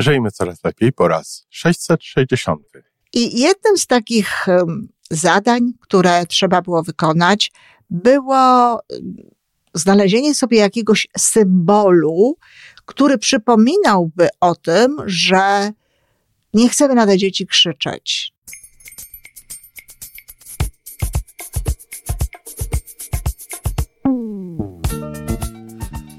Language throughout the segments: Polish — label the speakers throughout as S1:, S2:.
S1: Żyjmy coraz lepiej po raz 660.
S2: I jednym z takich zadań, które trzeba było wykonać, było znalezienie sobie jakiegoś symbolu, który przypominałby o tym, że nie chcemy na te dzieci krzyczeć.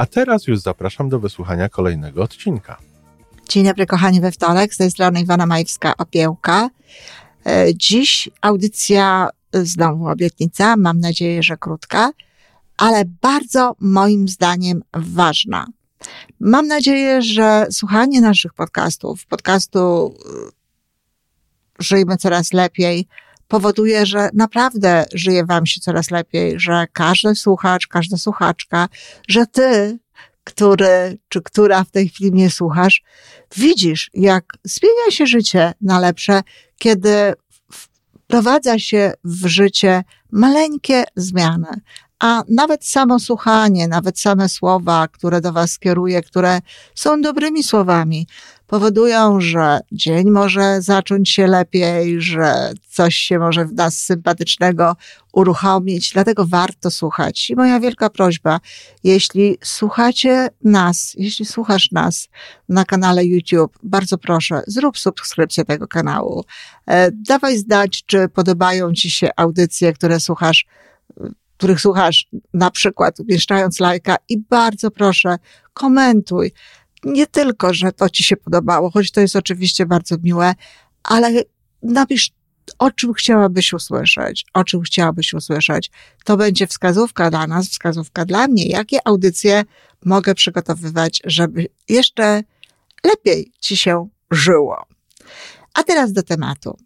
S1: A teraz już zapraszam do wysłuchania kolejnego odcinka.
S2: Dzień dobry, kochani, we wtorek. Z tej strony Iwana Majewska Opiełka. E, Dziś audycja, znowu obietnica, mam nadzieję, że krótka, ale bardzo moim zdaniem ważna. Mam nadzieję, że słuchanie naszych podcastów, podcastu e, Żyjmy Coraz Lepiej, powoduje, że naprawdę żyje Wam się coraz lepiej, że każdy słuchacz, każda słuchaczka, że Ty, który czy która w tej chwili mnie słuchasz, widzisz, jak zmienia się życie na lepsze, kiedy wprowadza się w życie maleńkie zmiany. A nawet samo słuchanie, nawet same słowa, które do Was kieruję, które są dobrymi słowami, powodują, że dzień może zacząć się lepiej, że coś się może w nas sympatycznego uruchomić. Dlatego warto słuchać. I moja wielka prośba, jeśli słuchacie nas, jeśli słuchasz nas na kanale YouTube, bardzo proszę, zrób subskrypcję tego kanału. E, Dawaj znać, czy podobają Ci się audycje, które słuchasz których słuchasz, na przykład umieszczając lajka i bardzo proszę, komentuj. Nie tylko, że to ci się podobało, choć to jest oczywiście bardzo miłe, ale napisz, o czym chciałabyś usłyszeć, o czym chciałabyś usłyszeć. To będzie wskazówka dla nas, wskazówka dla mnie, jakie audycje mogę przygotowywać, żeby jeszcze lepiej ci się żyło. A teraz do tematu.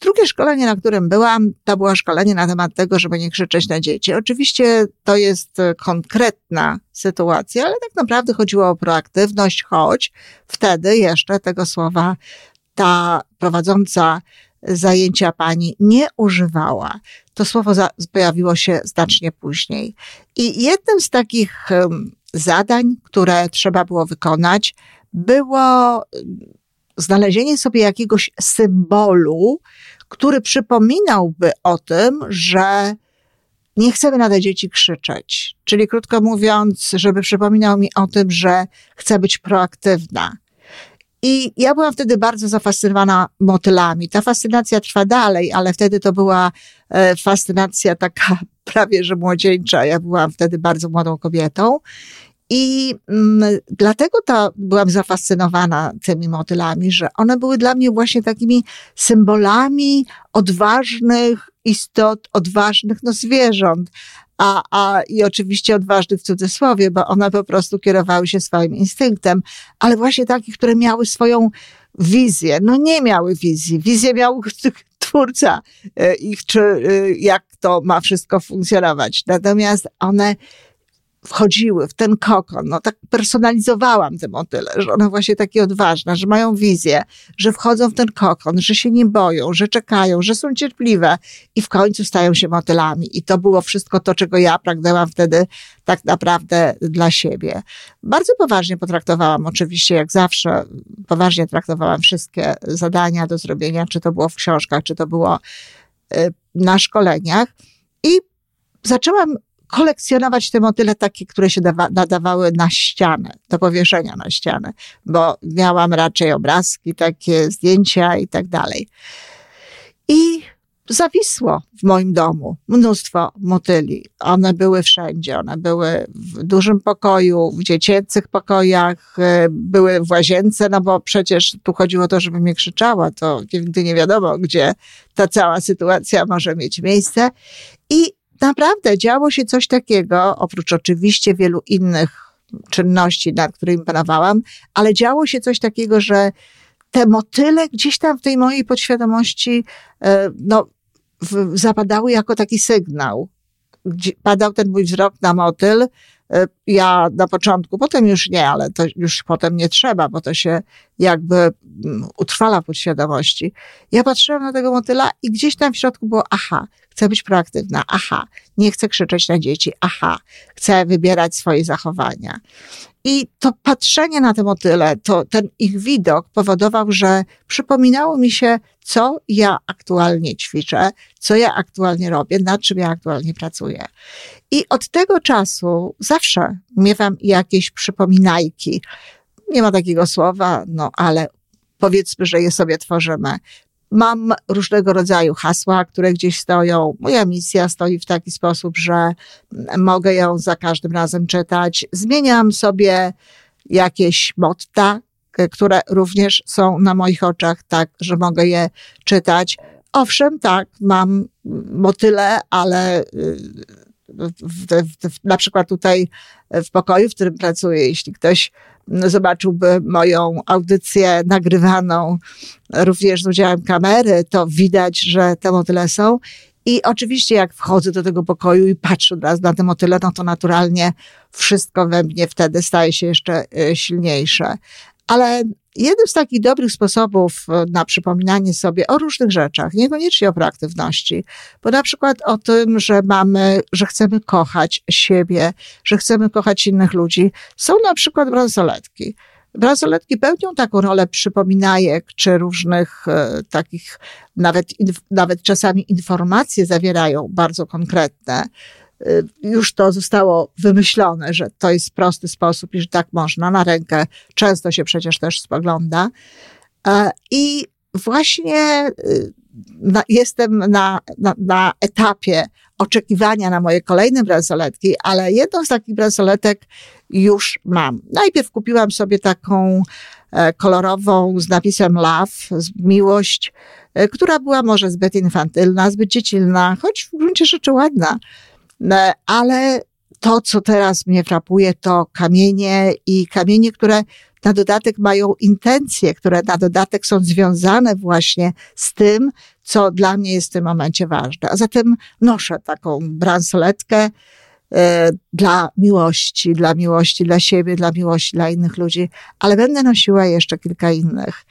S2: Drugie szkolenie, na którym byłam, to było szkolenie na temat tego, żeby nie krzyczeć na dzieci. Oczywiście to jest e, konkretna sytuacja, ale tak naprawdę chodziło o proaktywność, choć wtedy jeszcze tego słowa ta prowadząca zajęcia pani nie używała. To słowo za, pojawiło się znacznie później. I jednym z takich um, zadań, które trzeba było wykonać, było znalezienie sobie jakiegoś symbolu, który przypominałby o tym, że nie chcemy na te dzieci krzyczeć. Czyli krótko mówiąc, żeby przypominał mi o tym, że chcę być proaktywna. I ja byłam wtedy bardzo zafascynowana motylami. Ta fascynacja trwa dalej, ale wtedy to była e, fascynacja taka prawie że młodzieńcza. Ja byłam wtedy bardzo młodą kobietą i mm, dlatego to byłam zafascynowana tymi motylami, że one były dla mnie właśnie takimi symbolami odważnych istot, odważnych no, zwierząt. A, a i oczywiście odważnych w cudzysłowie, bo one po prostu kierowały się swoim instynktem, ale właśnie takich, które miały swoją wizję. No nie miały wizji. Wizję miał twórca e, ich, czy e, jak to ma wszystko funkcjonować. Natomiast one wchodziły w ten kokon. No tak personalizowałam te motyle, że one właśnie takie odważne, że mają wizję, że wchodzą w ten kokon, że się nie boją, że czekają, że są cierpliwe i w końcu stają się motylami. I to było wszystko to, czego ja pragnęłam wtedy tak naprawdę dla siebie. Bardzo poważnie potraktowałam, oczywiście jak zawsze, poważnie traktowałam wszystkie zadania do zrobienia, czy to było w książkach, czy to było y, na szkoleniach. I zaczęłam kolekcjonować te motyle takie, które się dawa, nadawały na ścianę, do powieszenia na ścianę, bo miałam raczej obrazki, takie zdjęcia i tak dalej. I zawisło w moim domu mnóstwo motyli. One były wszędzie. One były w dużym pokoju, w dziecięcych pokojach, e, były w łazience, no bo przecież tu chodziło o to, żeby mnie krzyczała, to nigdy nie wiadomo, gdzie ta cała sytuacja może mieć miejsce. I naprawdę działo się coś takiego, oprócz oczywiście wielu innych czynności, nad którymi panowałam, ale działo się coś takiego, że te motyle gdzieś tam w tej mojej podświadomości, e, no, zapadały jako taki sygnał. Padał ten mój wzrok na motyl, e, ja na początku, potem już nie, ale to już potem nie trzeba, bo to się jakby mm, utrwala podświadomości. Ja patrzyłam na tego motyla i gdzieś tam w środku było, aha, chcę być proaktywna, aha, nie chcę krzyczeć na dzieci, aha, chcę wybierać swoje zachowania. I to patrzenie na te motyle, to ten ich widok powodował, że przypominało mi się, co ja aktualnie ćwiczę, co ja aktualnie robię, nad czym ja aktualnie pracuję. I od tego czasu zawsze miewam jakieś przypominajki. Nie ma takiego słowa, no ale powiedzmy, że je sobie tworzymy. Mam różnego rodzaju hasła, które gdzieś stoją. Moja misja stoi w taki sposób, że mogę ją za każdym razem czytać. Zmieniam sobie jakieś motta, które również są na moich oczach, tak, że mogę je czytać. Owszem, tak, mam motyle, ale y, w, w, w, na przykład tutaj w pokoju, w którym pracuję, jeśli ktoś zobaczyłby moją audycję nagrywaną również z udziałem kamery, to widać, że te motyle są. I oczywiście, jak wchodzę do tego pokoju i patrzę od na te motyle, no to naturalnie wszystko we mnie wtedy staje się jeszcze e, silniejsze. Ale jednym z takich dobrych sposobów e, na przypominanie sobie o różnych rzeczach, niekoniecznie o proaktywności, bo na przykład o tym, że mamy, że chcemy kochać siebie, że chcemy kochać innych ludzi, są na przykład bransoletki. Bransoletki pełnią taką rolę przypominajek, czy różnych e, takich, nawet, inf, nawet czasami informacje zawierają bardzo konkretne. Y, już to zostało wymyślone, że to jest prosty sposób i że tak można. Na rękę często się przecież też spogląda. E, I właśnie y, jestem na, na, na etapie oczekiwania na moje kolejne bransoletki, ale jedną z takich bransoletek już mam. Najpierw kupiłam sobie taką e, kolorową z napisem love, miłość, e, która była może zbyt infantylna, zbyt dziecinna, choć w gruncie rzeczy ładna. No, ale to, co teraz mnie frapuje, to kamienie i kamienie, które na dodatek mają intencje, które na dodatek są związane właśnie z tym, co dla mnie jest w tym momencie ważne. A zatem noszę taką bransoletkę e, dla miłości, dla miłości dla siebie, dla miłości dla innych ludzi, ale będę nosiła jeszcze kilka innych.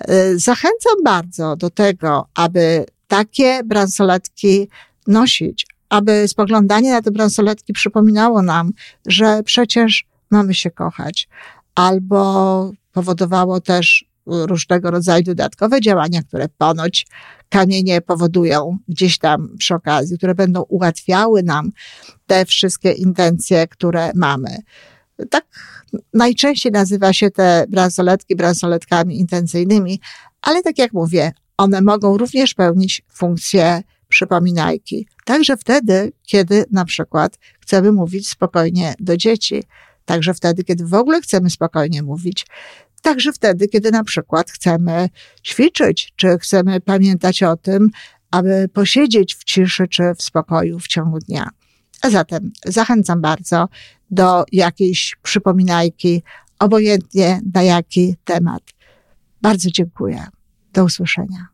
S2: E, zachęcam bardzo do tego, aby takie bransoletki nosić, aby spoglądanie na te bransoletki przypominało nam, że przecież mamy się kochać, albo powodowało też różnego rodzaju dodatkowe działania, które ponoć kamienie powodują gdzieś tam przy okazji, które będą ułatwiały nam te wszystkie intencje, które mamy. Tak najczęściej nazywa się te bransoletki bransoletkami intencyjnymi, ale tak jak mówię, one mogą również pełnić funkcję przypominajki. Także wtedy, kiedy na przykład chcemy mówić spokojnie do dzieci, także wtedy, kiedy w ogóle chcemy spokojnie mówić, także wtedy, kiedy na przykład chcemy ćwiczyć, czy chcemy pamiętać o tym, aby posiedzieć w ciszy czy w spokoju w ciągu dnia. A zatem zachęcam bardzo do jakiejś przypominajki, obojętnie na jaki temat. Bardzo dziękuję. Do usłyszenia.